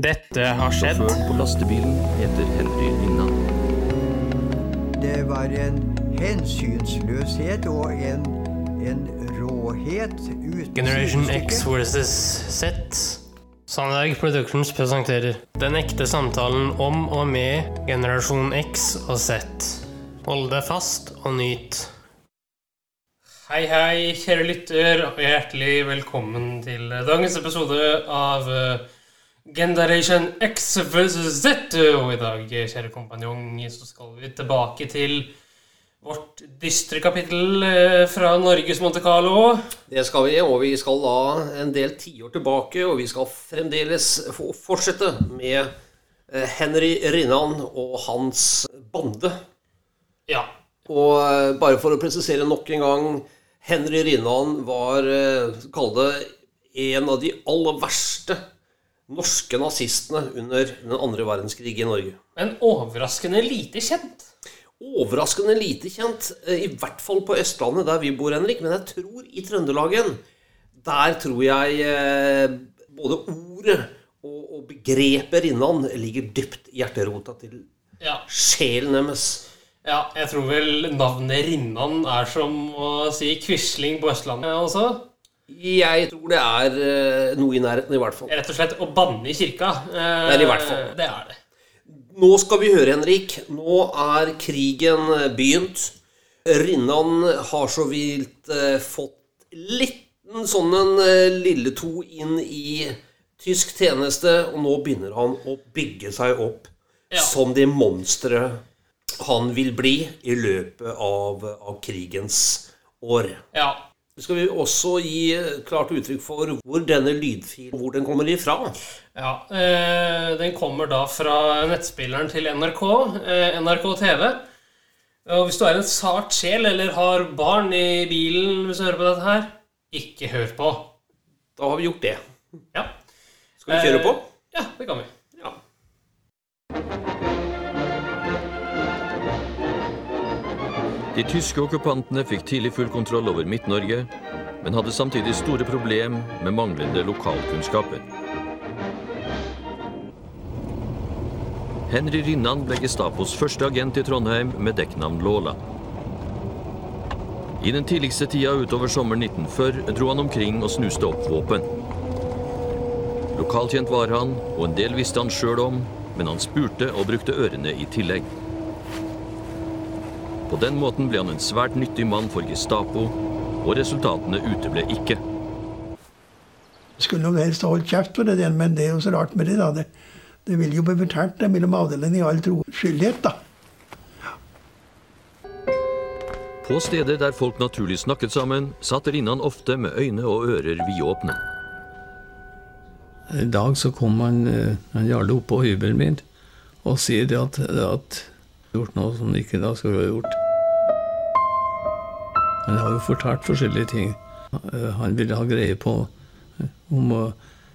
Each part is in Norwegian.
Dette har skjedd. Sjåføren på lastebilen heter Henry Rinnan. Det var en hensynsløshet og en, en råhet uten Generation. X versus Z. Sandberg Productions presenterer Den ekte samtalen om og med generasjon X og Z. Hold deg fast og nyt. Hei, hei, kjære lytter, og hjertelig velkommen til dagens episode av eh, Generation X versus Z. Og i dag, kjære kompanjong, så skal vi tilbake til vårt dystre kapittel eh, fra Norges Monte Carlo. Det skal vi, og vi skal da en del tiår tilbake, og vi skal fremdeles fortsette med eh, Henry Rinnan og hans bande. Ja, Og eh, bare for å presisere nok en gang Henry Rinnan var, kall det, en av de aller verste norske nazistene under den andre verdenskrig i Norge. men overraskende lite kjent. Overraskende lite kjent, eh, i hvert fall på Østlandet, der vi bor, Henrik. Men jeg tror i Trøndelagen Der tror jeg eh, både ordet og, og begrepet Rinnan ligger dypt i hjerterota til Ja. sjelen deres. ja, jeg tror vel navnet Rinnan er som å si Quisling på Østlandet også. Jeg tror det er eh, noe i nærheten, i hvert fall. Rett og slett å banne i kirka. Eh, Det er i hvert fall. Det er det. Nå skal vi høre, Henrik. Nå er krigen begynt. Rinnan har så vidt eh, fått liten sånn en eh, lille to inn i tysk tjeneste, og nå begynner han å bygge seg opp Ja. som det monsteret han vil bli i løpet av, av krigens år. Ja. Så skal vi også gi eh, klart uttrykk for hvor denne lydfilen hvor den kommer ifra. ja. Eh, den kommer da fra nettspilleren til NRK, eh, NRK TV. Og hvis du er en sart sjel eller har barn i bilen hvis du hører på dette her, ikke hør på. Da har vi gjort det. Ja. Skal vi kjøre på? Ja, det kan vi. De tyske okkupantene fikk tidlig full kontroll over Midt-Norge, men hadde samtidig store problem med manglende lokalkunnskaper. Henry Rinnan ble Gestapos første agent i Trondheim med dekknavn Lola. I den tidligste tida utover sommeren 1940 dro han omkring og snuste opp våpen. Lokalkjent var han, og en del visste han sjøl om, men han spurte og brukte ørene i tillegg. På den måten ble han en svært nyttig mann for Gestapo, og resultatene uteble ikke. skulle nok helst ha holdt kjeft for det, men det er jo så rart med det. da. Det, det vil jo bli fortalt mellom avdelingene i all troskyldighet, da. På steder der folk naturlig snakket sammen, satt Rinnan ofte med øyne og ører vidåpne. En dag så kom han, eh, han Jarle opp på hybelen min og sier det at, at gjort noe som han ikke da skulle ha gjort. Han har jo fortalt forskjellige ting. Eh, Han ville ha greie på eh, om å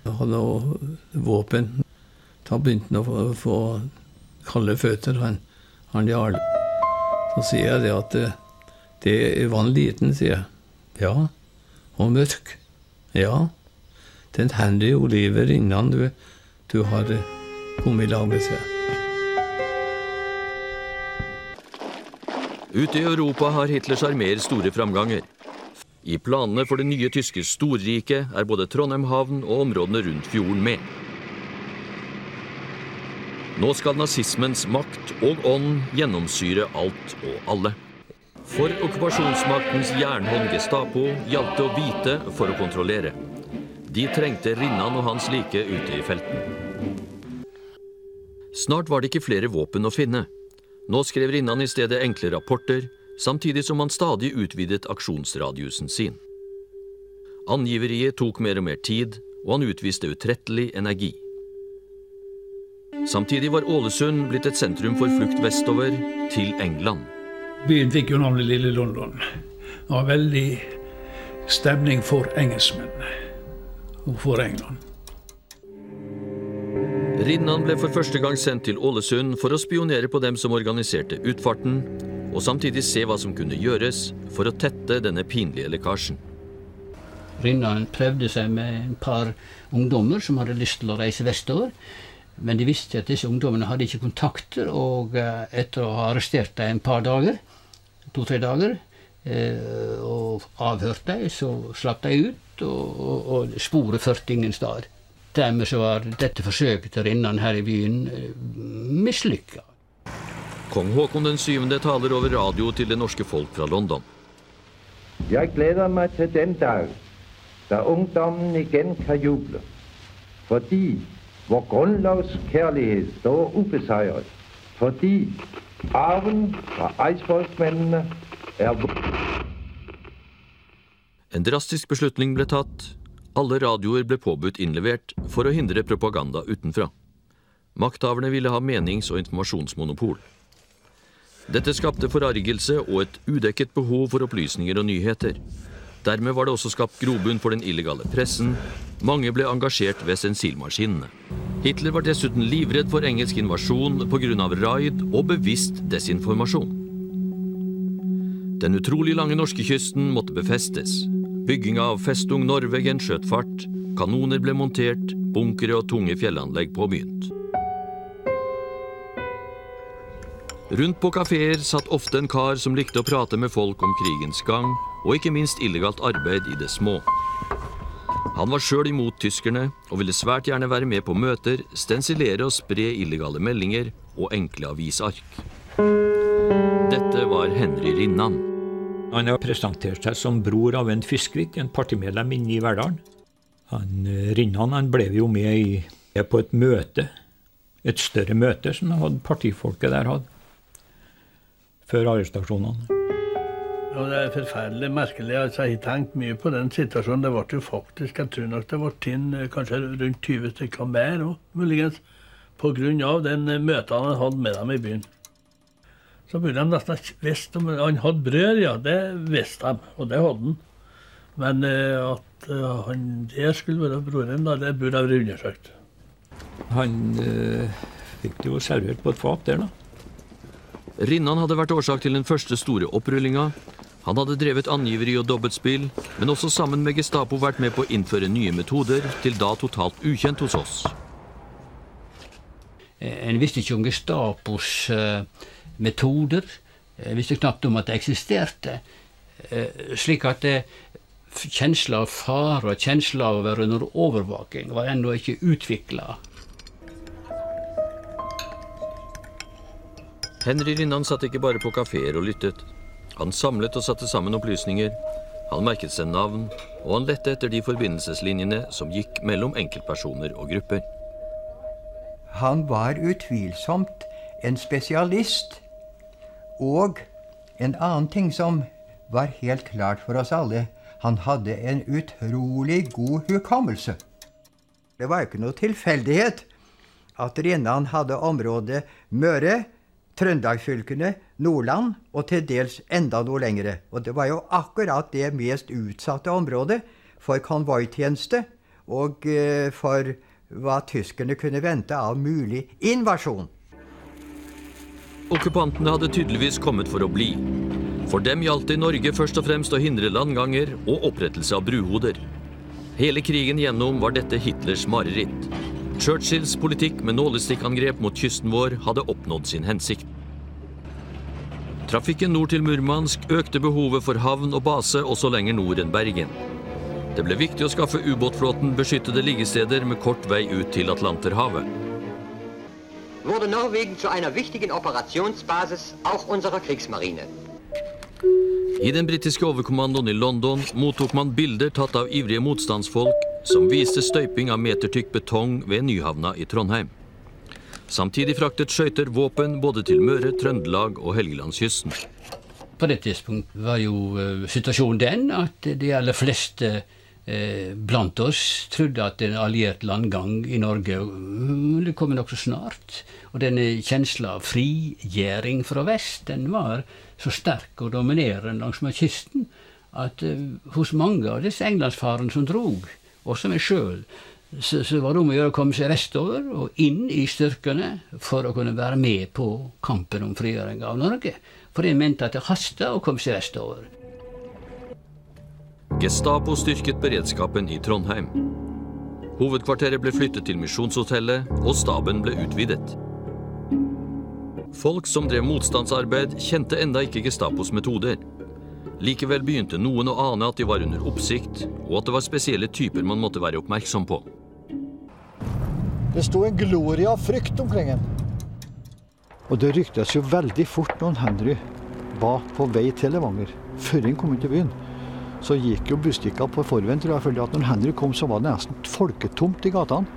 ha noe våpen. Da begynte han å få, kalde føtter, han, han jarl. Så sier jeg det at eh, det var en liten, sier jeg. Ja. Og mørk. Ja. Det er en Henry Oliver innan du, du har kommet i lag med seg. Ute i Europa har Hitlers armeer store framganger. I planene for det nye tyske storriket er både Trondheim havn og områdene rundt fjorden med. Nå skal nazismens makt og ånd gjennomsyre alt og alle. For okkupasjonsmaktens jernhånd Gestapo gjaldt det å vite for å kontrollere. De trengte Rinnan og hans like ute i felten. Snart var det ikke flere våpen å finne. Nå skrev Rinnan i stedet enkle rapporter, samtidig som han stadig utvidet aksjonsradiusen sin. Angiveriet tok mer og mer tid, og han utviste utrettelig energi. Samtidig var Ålesund blitt et sentrum for flukt vestover, til England. Byen fikk jo navnet Lille London. Det var veldig stemning for engelskmenn og for England. Rinnan ble for første gang sendt til Ålesund for å spionere på dem som organiserte utfarten, og samtidig se hva som kunne gjøres for å tette denne pinlige lekkasjen. Rinnan prøvde seg med en par ungdommer som hadde lyst til å reise vestover. Men de visste at disse ungdommene hadde ikke kontakter, og eh, etter å ha arrestert dem en par dager, to-tre dager, eh, og avhørt dem, så slapp de ut, og, og, og sporet førte ingen sted. Dermed så var dette forsøket til Rinnan her i byen eh, mislykka. Kong Haakon den syvende taler over radio til det norske folk fra London. Jeg gleder meg til den dag da ungdommen igjen kan juble. Fordi vår grunnlovskjærlighet står ubeseiret. Fordi arven fra eidsvollsmennene er vår. En drastisk beslutning ble tatt. Alle radioer ble påbudt innlevert for å hindre propaganda utenfra. Makthaverne ville ha menings- og informasjonsmonopol. Dette skapte forargelse og et udekket behov for opplysninger og nyheter. Dermed var det også skapt grobunn for den illegale pressen. Mange ble engasjert ved sensilmaskinene. Hitler var dessuten livredd for engelsk invasjon pga. raid og bevisst desinformasjon. Den utrolig lange norskekysten måtte befestes. Bygginga av Festung Norwegen skjøt fart. Kanoner ble montert, bunkere og tunge fjellanlegg påbegynt. Rundt på kafeer satt ofte en kar som likte å prate med folk om krigens gang, og ikke minst illegalt arbeid i det små. Han var sjøl imot tyskerne, og ville svært gjerne være med på møter, stensilere og spre illegale meldinger og enkle avisark. Dette var Henry Rinnan. Han har presentert seg som bror av en Fiskvik, en partimedlem inne i Verdalen. Han, eh, Rinnan han ble jo med i, på et møte, et større møte som hadde partifolket der hadde før arrestasjonene. Ja, Det er forferdelig merkelig. Altså, jeg har tenkt mye på den situasjonen. Det ble jo faktisk, Jeg tror nok det ble inn eh, kanskje rundt 20 stykker mer òg, muligens. Av den eh, møtene han hadde med dem i byen. Så burde de nesten visst om Han hadde brød, ja. Det visste de, og det hadde han. Men eh, at uh, han der skulle være broren, da, det burde ha vært undersøkt. Han eh, fikk det jo servert på et fat der, da. Rinnan hadde vært årsak til den første store opprullinga. Han hadde drevet angiveri og dobbeltspill, men også sammen med Gestapo vært med på å innføre nye metoder, til da totalt ukjent hos oss. En visste ikke om Gestapos eh, metoder. En visste knapt om at det eksisterte. Eh, slik at eh, kjensla av fare og kjensla av å være under overvåking var ennå ikke utvikla. Henry Rinnan satt ikke bare på kafeer og lyttet. Han samlet og satte sammen opplysninger. Han merket seg navn, og han lette etter de forbindelseslinjene som gikk mellom enkeltpersoner og grupper. Han var utvilsomt en spesialist. Og en annen ting som var helt klart for oss alle, han hadde en utrolig god hukommelse. Det var jo ikke noe tilfeldighet at Rinnan hadde området Møre, Trøndelagsfylkene, Nordland og til dels enda noe lengre. Og det var jo akkurat det mest utsatte området for konvoitjeneste og eh, for hva tyskerne kunne vente av mulig invasjon. Okkupantene hadde tydeligvis kommet for å bli. For dem gjaldt det i Norge først og fremst å hindre landganger og opprettelse av bruhoder. Hele krigen gjennom var dette Hitlers mareritt. Churchills politikk med nålestikkangrep mot kysten vår hadde oppnådd sin hensikt. Trafikken nord til Murmansk økte behovet for havn og base også lenger nord enn Bergen. Det ble viktig å skaffe ubåtflåten beskyttede liggesteder med kort vei ut til Atlanterhavet. wurde Norwegen zu einer wichtigen Operationsbasis auch unserer Kriegsmarine. I den britiske overkommandoen i London mottok man bilder tatt av ivrige motstandsfolk som viste støyping av metertykk betong ved Nyhavna i Trondheim. Samtidig fraktet skøyter våpen både til Møre, Trøndelag og Helgelandskysten. På det tidspunkt var jo eh, situasjonen den at de aller fleste blant oss trodde at en alliert landgang i Norge ville komme nokså snart. Og denne kjensla av frigjøring fra vest, den var så sterk og dominerende langs med kysten at eh, hos mange av disse englandsfarene som drog, også meg sjøl, så, så var det om å gjøre å komme seg vestover og inn i styrkene for å kunne være med på kampen om frigjøring av Norge. For de mente at det hasta å komme seg vestover. Gestapo styrket beredskapen i Trondheim. Hovedkvarteret ble flyttet til Misjonshotellet, og staben ble utvidet. Folk som drev motstandsarbeid, kjente enda ikke Gestapos metoder. Likevel begynte noen å ane at de var under oppsikt, og at det var spesielle typer man måtte være oppmerksom på. Det sto en gloria av frykt omkring en. Og det ryktes jo veldig fort når Henry var på vei til Levanger, før han kom inn til byen. Så gikk jo Bustika på forveien, tror jeg, fordi at når Henry kom, så var det nesten folketomt i gatene.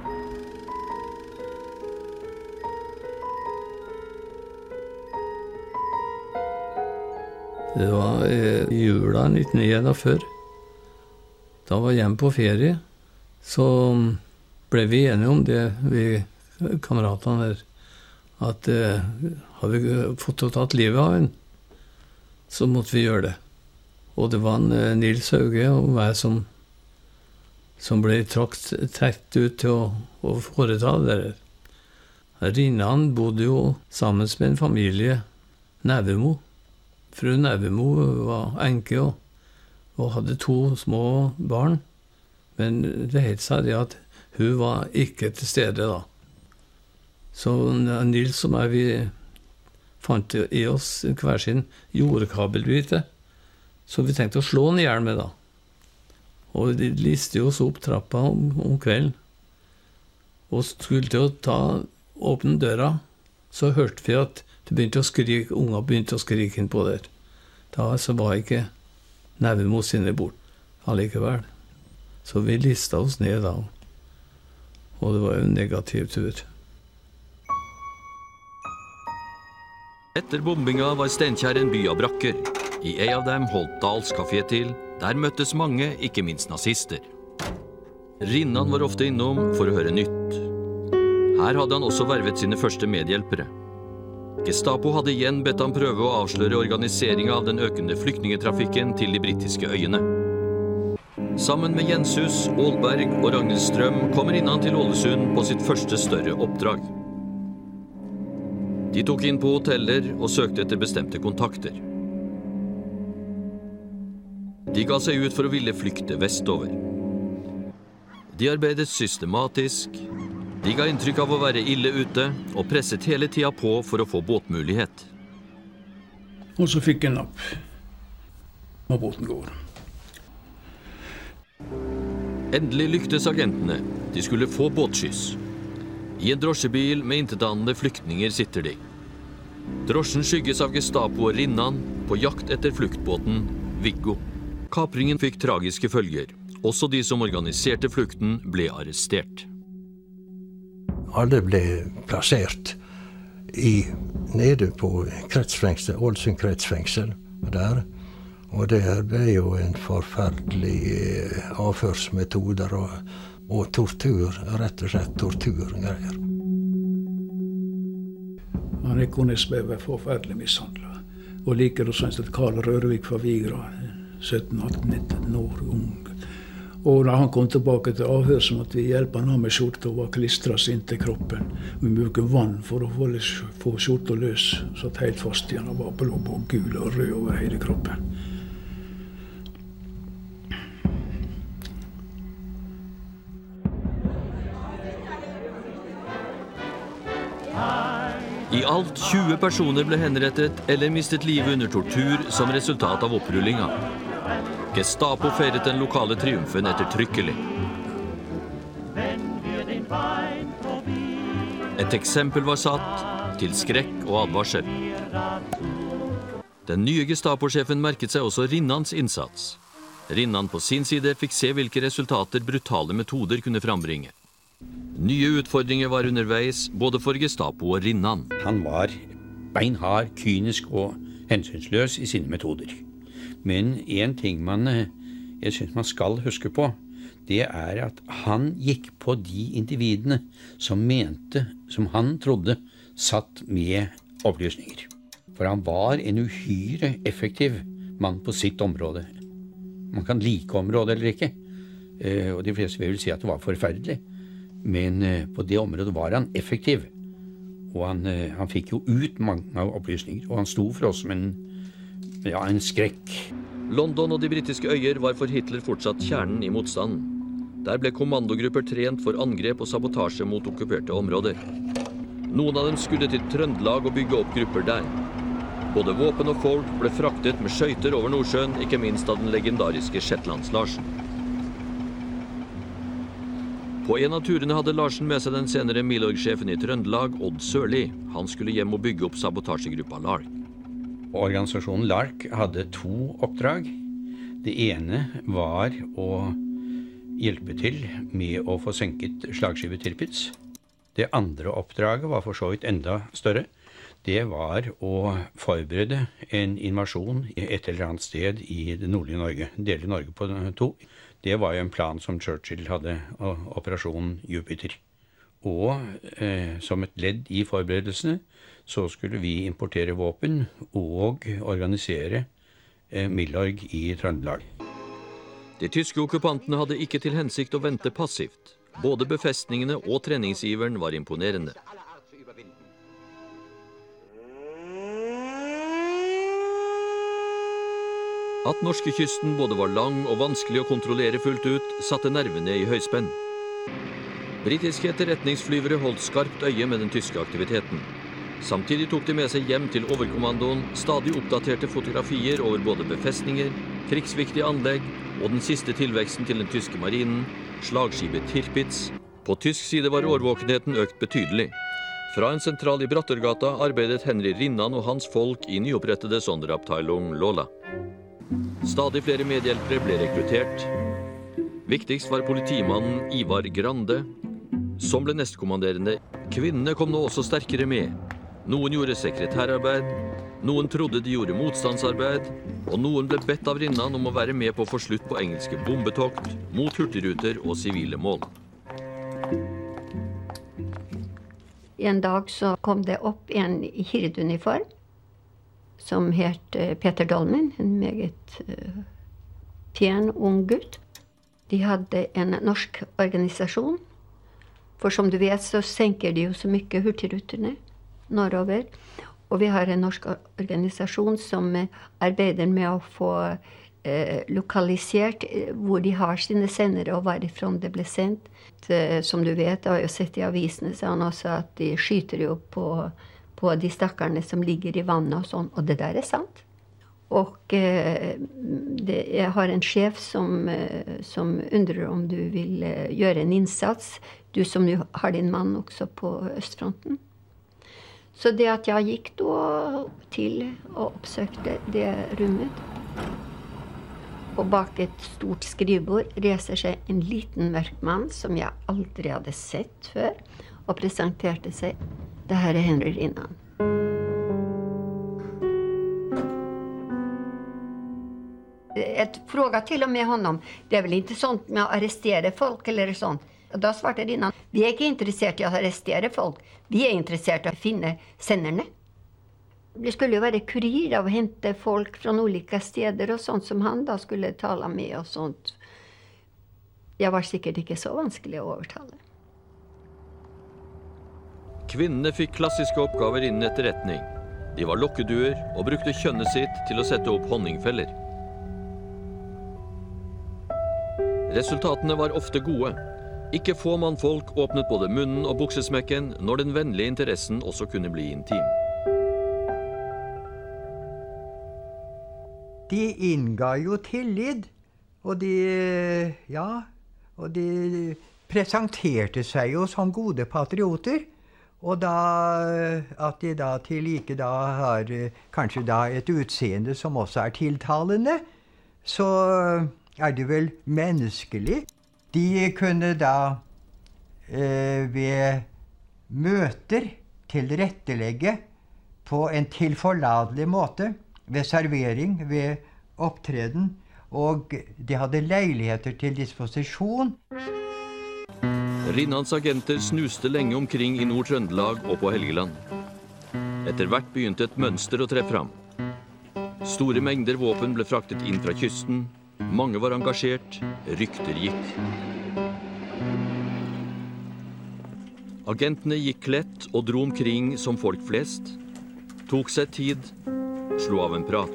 Det var i jula 1941. Da var jeg hjemme på ferie. Så ble vi enige om det, vi kameratene der, at eh, har vi fått tatt livet av en, så måtte vi gjøre det. Og det var eh, Nils Hauge og meg som, som ble trukket ut til å, å foreta det der. Rinnan bodde jo sammen med en familie, Nævemo. Fru Nævemo var enke og, og hadde to små barn. Men det het seg det at hun var ikke til stede da. Så Nils og meg, vi fant i oss hver sin jordkabelbite. Så vi tenkte å slå han i hjel med, da. Og de liste oss opp trappa om, om kvelden. Og skulle til å ta, åpne døra, så hørte vi at det begynte å skrike, unger begynte å skrike innpå der. Da så var ikke Nevemo sine bort allikevel. Så vi lista oss ned da. Og det var jo en negativ tur. Etter bombinga var Steinkjer en by av brakker. I ei av dem holdt Dahls kafé til. Der møttes mange, ikke minst nazister. Rinnan var ofte innom for å høre nytt. Her hadde han også vervet sine første medhjelpere. Gestapo hadde igjen bedt ham prøve å avsløre organiseringa av den økende flyktningetrafikken til de britiske øyene. Sammen med Jenshus, Aalberg og Ragnhild Strøm kommer Rinnan til Ålesund på sitt første større oppdrag. De tok inn på hoteller og søkte etter bestemte kontakter. De ga seg ut for å ville flykte vestover. De arbeidet systematisk. De ga inntrykk av å være ille ute og presset hele tida på for å få båtmulighet. Og så fikk jeg napp. Og båten går. Endelig lyktes agentene. De skulle få båtskyss. I en drosjebil med intetanende flyktninger sitter de. Drosjen skygges av Gestapo og Rinnan på jakt etter fluktbåten Viggo. Kapringen fikk tragiske følger. Også de som organiserte flukten, ble arrestert. Alle ble plassert i, nede på kretsfengsel, Ålesund kretsfengsel. Der. Og det ble jo en forferdelig eh, avhørsmetoder og, og tortur. Rett og slett torturgreier. Han Ekornesberg ble forferdelig mishandla. Og likedan Karl Rørvik fra Vigra, 17-18-19 år ung. Og da han kom tilbake til avhør, så måtte vi hjelpe han med skjorta Hun var klistra inntil kroppen. Vi brukte vann for å få, få skjorta løs. Satt helt fast igjen og var på lå gul og rød over hele kroppen. I alt 20 personer ble henrettet eller mistet livet under tortur som resultat av opprullinga. Gestapo feiret den lokale triumfen ettertrykkelig. Et eksempel var satt, til skrekk og advarsel. Den nye Gestapo-sjefen merket seg også Rinnans innsats. Rinnan på sin side fikk se hvilke resultater brutale metoder kunne frambringe. Nye utfordringer var underveis, både for Gestapo og Rinnan. Han var beinhard, kynisk og hensynsløs i sine metoder. Men én ting man, jeg syns man skal huske på, det er at han gikk på de individene som mente, som han trodde, satt med opplysninger. For han var en uhyre effektiv mann på sitt område. Man kan like området eller ikke, og de fleste vil si at det var forferdelig. Men på det området var han effektiv. Og han, han fikk jo ut mange opplysninger. Og han sto for oss som en, ja, en skrekk. London og de britiske øyer var for Hitler fortsatt kjernen i motstanden. Der ble kommandogrupper trent for angrep og sabotasje mot okkuperte områder. Noen av dem skulle til Trøndelag og bygge opp grupper der. Både våpen og folk ble fraktet med skøyter over Nordsjøen, ikke minst av den legendariske Shetlands-Larsen. På en av turene hadde Larsen med seg den senere Milorg-sjefen i Trøndelag, Odd Sørli. Han skulle hjem og bygge opp sabotasjegruppa LARK. Organisasjonen LARC hadde to oppdrag. Det ene var å hjelpe til med å få senket slagskipet Tirpitz. Det andre oppdraget var for så vidt enda større. Det var å forberede en invasjon et eller annet sted i det nordlige Norge. Dele Norge på to. Det var jo en plan som Churchill hadde, Operasjon Jupiter. Og eh, som et ledd i forberedelsene så skulle vi importere våpen og organisere eh, Milorg i Trøndelag. De tyske okkupantene hadde ikke til hensikt å vente passivt. Både befestningene og treningsiveren var imponerende. At norskekysten både var lang og vanskelig å kontrollere fullt ut, satte nervene i høyspenn. Britiske etterretningsflyvere holdt skarpt øye med den tyske aktiviteten. Samtidig tok de med seg hjem til overkommandoen stadig oppdaterte fotografier over både befestninger, krigsviktige anlegg og den siste tilveksten til den tyske marinen, slagskipet Tirpitz. På tysk side var årvåkenheten økt betydelig. Fra en sentral i Brattergata arbeidet Henry Rinnan og hans folk i nyopprettede Sonderabteilung Lola. Stadig flere medhjelpere ble rekruttert. Viktigst var politimannen Ivar Grande, som ble nestkommanderende. Kvinnene kom nå også sterkere med. Noen gjorde sekretærarbeid, noen trodde de gjorde motstandsarbeid, og noen ble bedt av Rinnan om å være med på å få slutt på engelske bombetokt mot hurtigruter og sivile mål. En dag så kom det opp en i hirduniform som het eh, Peter Dolmen. En meget uh, pen, ung gutt. De hadde en norsk organisasjon. For som du vet, så senker de jo så mye hurtigrutene nordover. Og vi har en norsk organisasjon som eh, arbeider med å få eh, lokalisert hvor de har sine sendere, og hvorfra det ble sendt. Det, som du vet, har jo sett i avisene sa han også at de skyter jo på på de stakkarene som ligger i vannet og sånn. Og det der er sant. Og eh, det, jeg har en sjef som, eh, som, undrer om du vil eh, gjøre en innsats. Du som har din mann også på østfronten. Så det at jeg gikk da til og oppsøkte det rommet Og bak et stort skrivebord reiser seg en liten mørk mann som jeg aldri hadde sett før, og presenterte seg. Det her er Henry Rinnan. Jeg fråga til og med honom, det er vel ikke sånt med å arrestere folk eller sånt. Da svarte Rinnan, vi er ikke interessert i å arrestere folk, vi er interessert i å finne senderne. Det skulle jo være kurir av å hente folk fra ulike steder og sånt som han da skulle tale med og sånt. Jeg var sikkert ikke så vanskelig å overtale. Kvinnene fikk klassiske oppgaver innen etterretning. De var lokkeduer og brukte kjønnet sitt til å sette opp honningfeller. Resultatene var ofte gode. Ikke få mannfolk åpnet både munnen og buksesmekken når den vennlige interessen også kunne bli intim. De innga jo tillit, og de Ja, og de presenterte seg jo som gode patrioter. Og da, at de da til like da har kanskje da et utseende som også er tiltalende, så er det vel menneskelig. De kunne da eh, ved møter tilrettelegge på en tilforlatelig måte. Ved servering, ved opptreden. Og de hadde leiligheter til disposisjon. Rinnans agenter snuste lenge omkring i Nord-Trøndelag og på Helgeland. Etter hvert begynte et mønster å tre fram. Store mengder våpen ble fraktet inn fra kysten. Mange var engasjert. Rykter gikk. Agentene gikk kledt og dro omkring som folk flest. Tok seg tid, slo av en prat.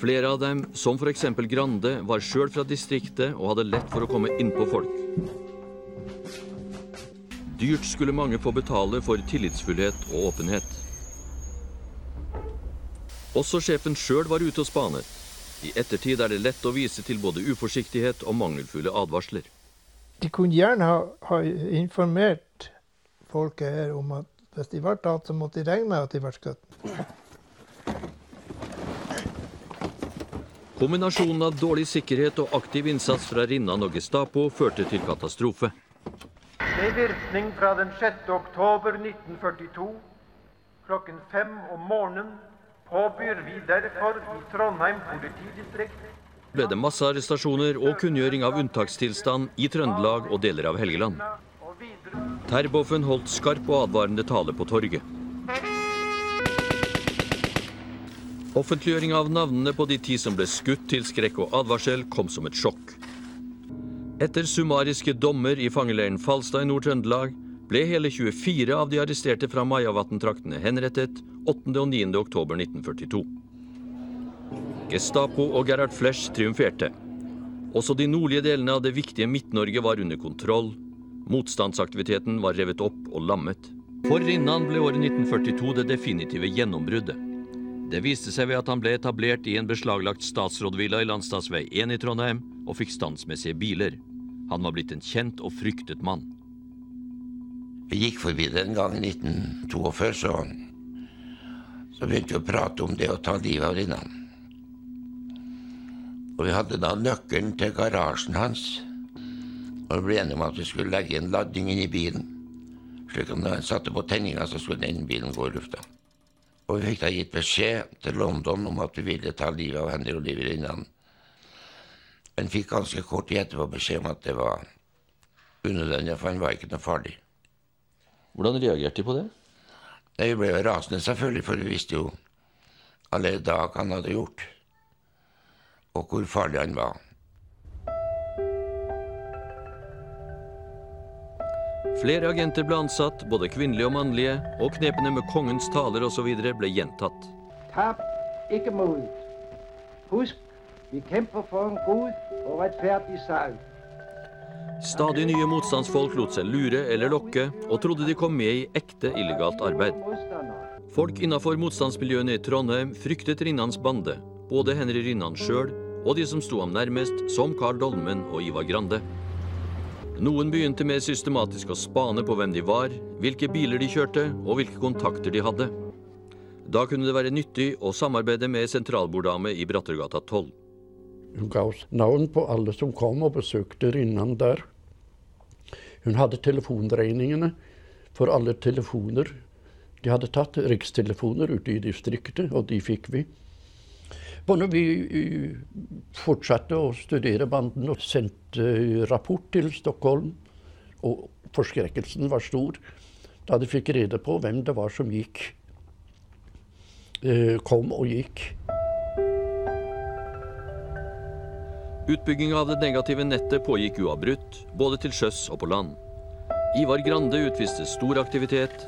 Flere av dem, som f.eks. Grande, var sjøl fra distriktet og hadde lett for å komme innpå folk. Dyrt skulle mange få betale for tillitsfullhet og åpenhet. Også sjefen sjøl var ute og spanet. I ettertid er det lett å vise til både uforsiktighet og mangelfulle advarsler. De kunne gjerne ha, ha informert folket her om at hvis de ble tatt, så måtte de regne med at de ble skutt. Kombinasjonen av dårlig sikkerhet og aktiv innsats fra Rinnan og Gestapo førte til katastrofe. Med virkning fra den 6. oktober 1942 klokken fem om morgenen påbyr vi derfor i Trondheim politidistrikt ble det massearrestasjoner og kunngjøring av unntakstilstand i Trøndelag og deler av Helgeland. Terboven holdt skarp og advarende tale på torget. Offentliggjøring av navnene på de ti som ble skutt til skrekk og advarsel, kom som et sjokk. Etter summariske dommer i fangeleiren Falstad i Nord-Trøndelag ble hele 24 av de arresterte fra Majavatn-traktene henrettet 8. og 9. oktober 1942. Gestapo og Gerhard Flesch triumferte. Også de nordlige delene av det viktige Midt-Norge var under kontroll. Motstandsaktiviteten var revet opp og lammet. For Rinnan ble året 1942 det definitive gjennombruddet. Det viste seg ved at han ble etablert i en beslaglagt statsrådvilla i Landstadsvei 1 i Trondheim og fikk standsmessige biler. Han var blitt en kjent og fryktet mann. Vi gikk forbi det en gang i 1942, så, så begynte vi å prate om det å ta livet av Rinnan. Og vi hadde da nøkkelen til garasjen hans. Og vi ble enige om at vi skulle legge en ladningen i bilen. Slik at når han satte på tenninga, så skulle den bilen gå i lufta. Og vi fikk da gitt beskjed til London om at vi ville ta livet av Henry Oliver Rinnan. Men fikk ganske kort tid etterpå beskjed om at det var unødvendig, for han var ikke noe farlig. Hvordan reagerte de på det? De Vi ble jo rasende, selvfølgelig, for vi visste jo alle dag han hadde gjort og hvor farlig han var. Flere agenter ble ansatt, både kvinnelige og mannlige, og knepene med kongens taler osv. ble gjentatt. Tap ikke mot. Husk, vi kjemper for en god og rettferdig sak. Stadig nye motstandsfolk lot seg lure eller lokke, og trodde de kom med i ekte illegalt arbeid. Folk innafor motstandsmiljøene i Trondheim fryktet Rinnans bande, både Henry Rinnan sjøl og de som sto ham nærmest, som Carl Dolmen og Ivar Grande. Noen begynte mer systematisk å spane på hvem de var, hvilke biler de kjørte og hvilke kontakter de hadde. Da kunne det være nyttig å samarbeide med sentralborddame i Brattergata 12. Hun ga oss navn på alle som kom og besøkte Rinnan der. Hun hadde telefonregningene for alle telefoner. De hadde tatt rikstelefoner ute i distriktet, og de fikk vi. Og når vi fortsatte å studere banden og sendte rapport til Stockholm, og forskrekkelsen var stor da de fikk rede på hvem det var som gikk, kom og gikk. Utbygginga av det negative nettet pågikk uavbrutt, både til sjøs og på land. Ivar Grande utviste stor aktivitet.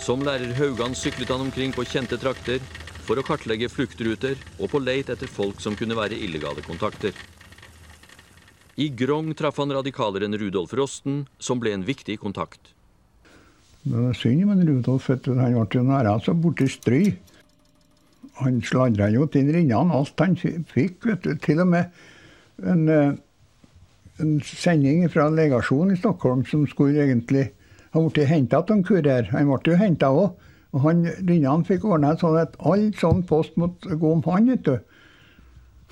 Som lærer Haugan syklet han omkring på kjente trakter for å kartlegge fluktruter og på leit etter folk som kunne være illegale kontakter. I Grong traff han radikaleren Rudolf Rosten, som ble en viktig kontakt. Det var synd, men Rudolf han ble nære næra borte borti stry. Han sladra jo til rinnene alt han fikk, vet du. Til og med en, en sending fra en legasjon i Stockholm som skulle egentlig ha blitt henta av en kurer. Han ble jo henta òg. Og han, Rinnan fikk ordna sånn at all sånn post måtte gå om han, vet du.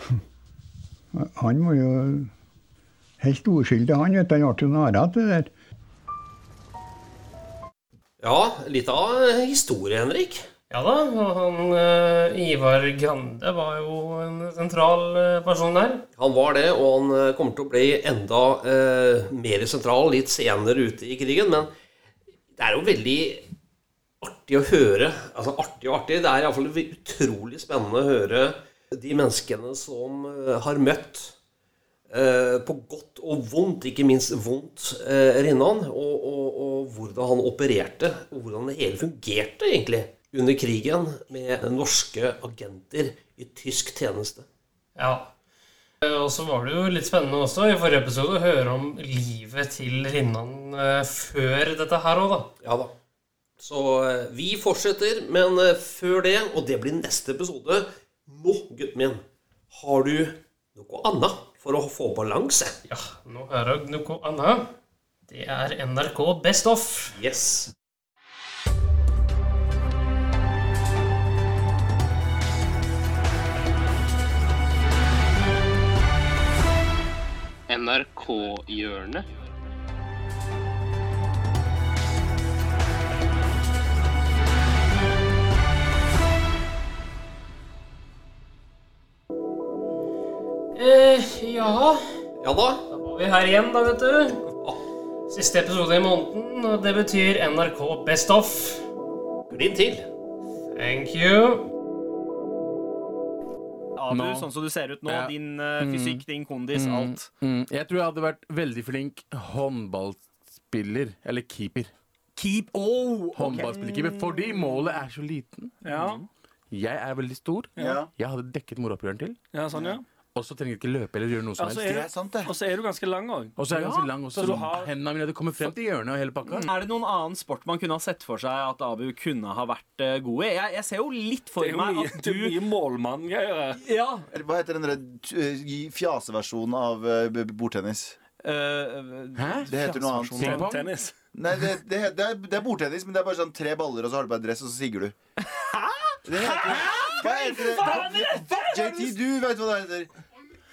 Han var jo helt uskyldig, han. vet du. Han ble jo narra til det der. Ja, litt av historie, Henrik. Ja da, han uh, Ivar Grande var jo en sentral uh, person der. Han var det, og han uh, kommer til å bli enda mer sentral litt senere ute i krigen. Men det er jo veldig artig å høre. Altså artig og artig. Det er iallfall utrolig spennende å høre de menneskene som har møtt på godt og vondt, ikke minst vondt, Rinnan. Og, og, og hvordan han opererte, og hvordan det hele fungerte, egentlig. Under krigen med norske agenter i tysk tjeneste. Ja. Og så var det jo litt spennende også i forrige episode å høre om livet til Rinnan eh, før dette her òg, da. Ja da. Så eh, vi fortsetter, men eh, før det, og det blir neste episode Nå, gutten min, har du noe annet for å få balanse? Ja, nå har jeg noe annet. Det er NRK Best Off. Yes. NRK-hjørnet. Eh, ja Ja da. Da var vi her igjen, da, vet du. Siste episode i måneden, og det betyr NRK Best Off. Glid til. Thank you. Abu, Nå- sånn som du ser ut nå, Ja. din Mm. fysikk, din kondis, Mm, alt. Mm. Jeg tror jeg hadde vært veldig flink håndballspiller. Eller keeper. Keep oh, okay. Håndballspillerkeeper. Fordi målet er så liten. Ja. Jeg er veldig stor. Ja. Jeg hadde dekket moroppgjøren til. Ja, sånn, ja. Og så trenger jeg ikke løpe eller gjøre noe som helst. er det. Og så er du ganske lang òg. Og så er jeg ganske lang også. Så du har Hendene mine det kommer frem til hjørnet og hele pakka. Er det noen annen sport man kunne ha sett for seg at Abu kunne ha vært eh, god i? Jeg, jeg ser jo litt for Det er jo meg mye- at det er du mye målmann-greier. Ja. Hva heter den der uh, fjaseversjonen av uh, b- bordtennis? Hæ? Det heter noe annet. Tennis? Nei, det, det, det, er, det er bordtennis, men det er bare sånn tre baller, og så har du på deg dress, og så sigger du. Det heter, hva heter det? JT, du vet hva det heter.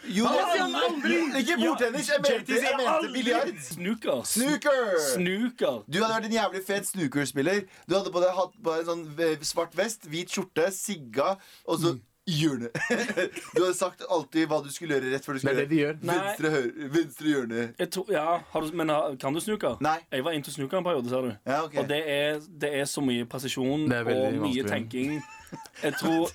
Jo, det er aldri? ikke bordtennis. Jeg mente, JT jeg mente biljard. Snooker. Snooker. Snooker. Du hadde vært en jævlig fet snookerspiller. Du hadde på deg hatt på deg en sånn svart vest, hvit skjorte, sigga, og så hjørne. Du hadde sagt alltid hva du skulle gjøre rett før du skulle Det er det de gjør. Venstre, høyre, venstre hjørne. Jeg tror, ja, har du, men kan du snooker? Nei. Jeg var into snooker en periode, ser du. Ja, okay. Og det er, det er så mye presisjon og mye vanskelig. tenking. Jeg tror,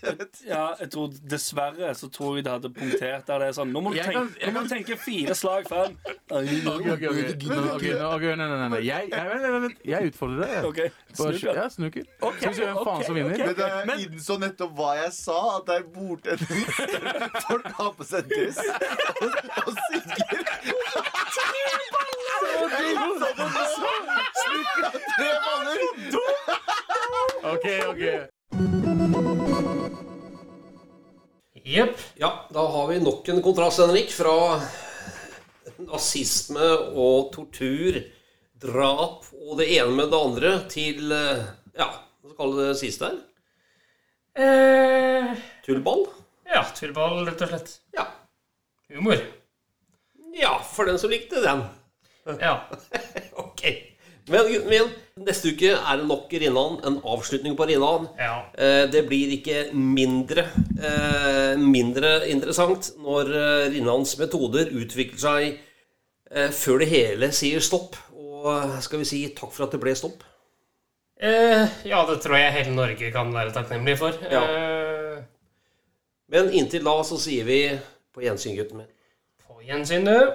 ja, jeg tror Dessverre så tror jeg det hadde punktert der det er sånn Nå må du, tenke, nå må du tenke fire slag fram. Ok, ok, ok. Nå- ok, ok, Nei, nei, nei. Jeg, jeg, vent, vent, vent. jeg utfordrer deg. jeg. Ok, Bare- snooker. Ja, snooker. Skal vi se hvem faen som vinner. Men jeg innså nettopp hva jeg sa, at det er bordtennis. Folk har på seg dress og, og sigger. Snooker, Tre baller! Ok, ok. Jepp. Ja, da har vi nok en kontrast, Henrik, fra nazisme og tortur, drap og det ene med det andre til eh, Ja, hva skal vi det siste her? Eh, Tullball? ja, tullball, rett og slett. Ja. Humor. Ja, for den som likte den. Ja. ok. Men gutten min, neste uke er det nok Rinnan. En avslutning på Rinnan. Ja. Eh, det blir ikke mindre, eh, mindre interessant når eh, Rinnans metoder utvikler seg før det hele sier stopp. Og skal vi si takk for at det ble stopp? Eh, ja, det tror jeg hele Norge kan være takknemlig for. Ja. Eh, Men inntil da så sier vi på gjensyn, gutten min. på gjensyn, du.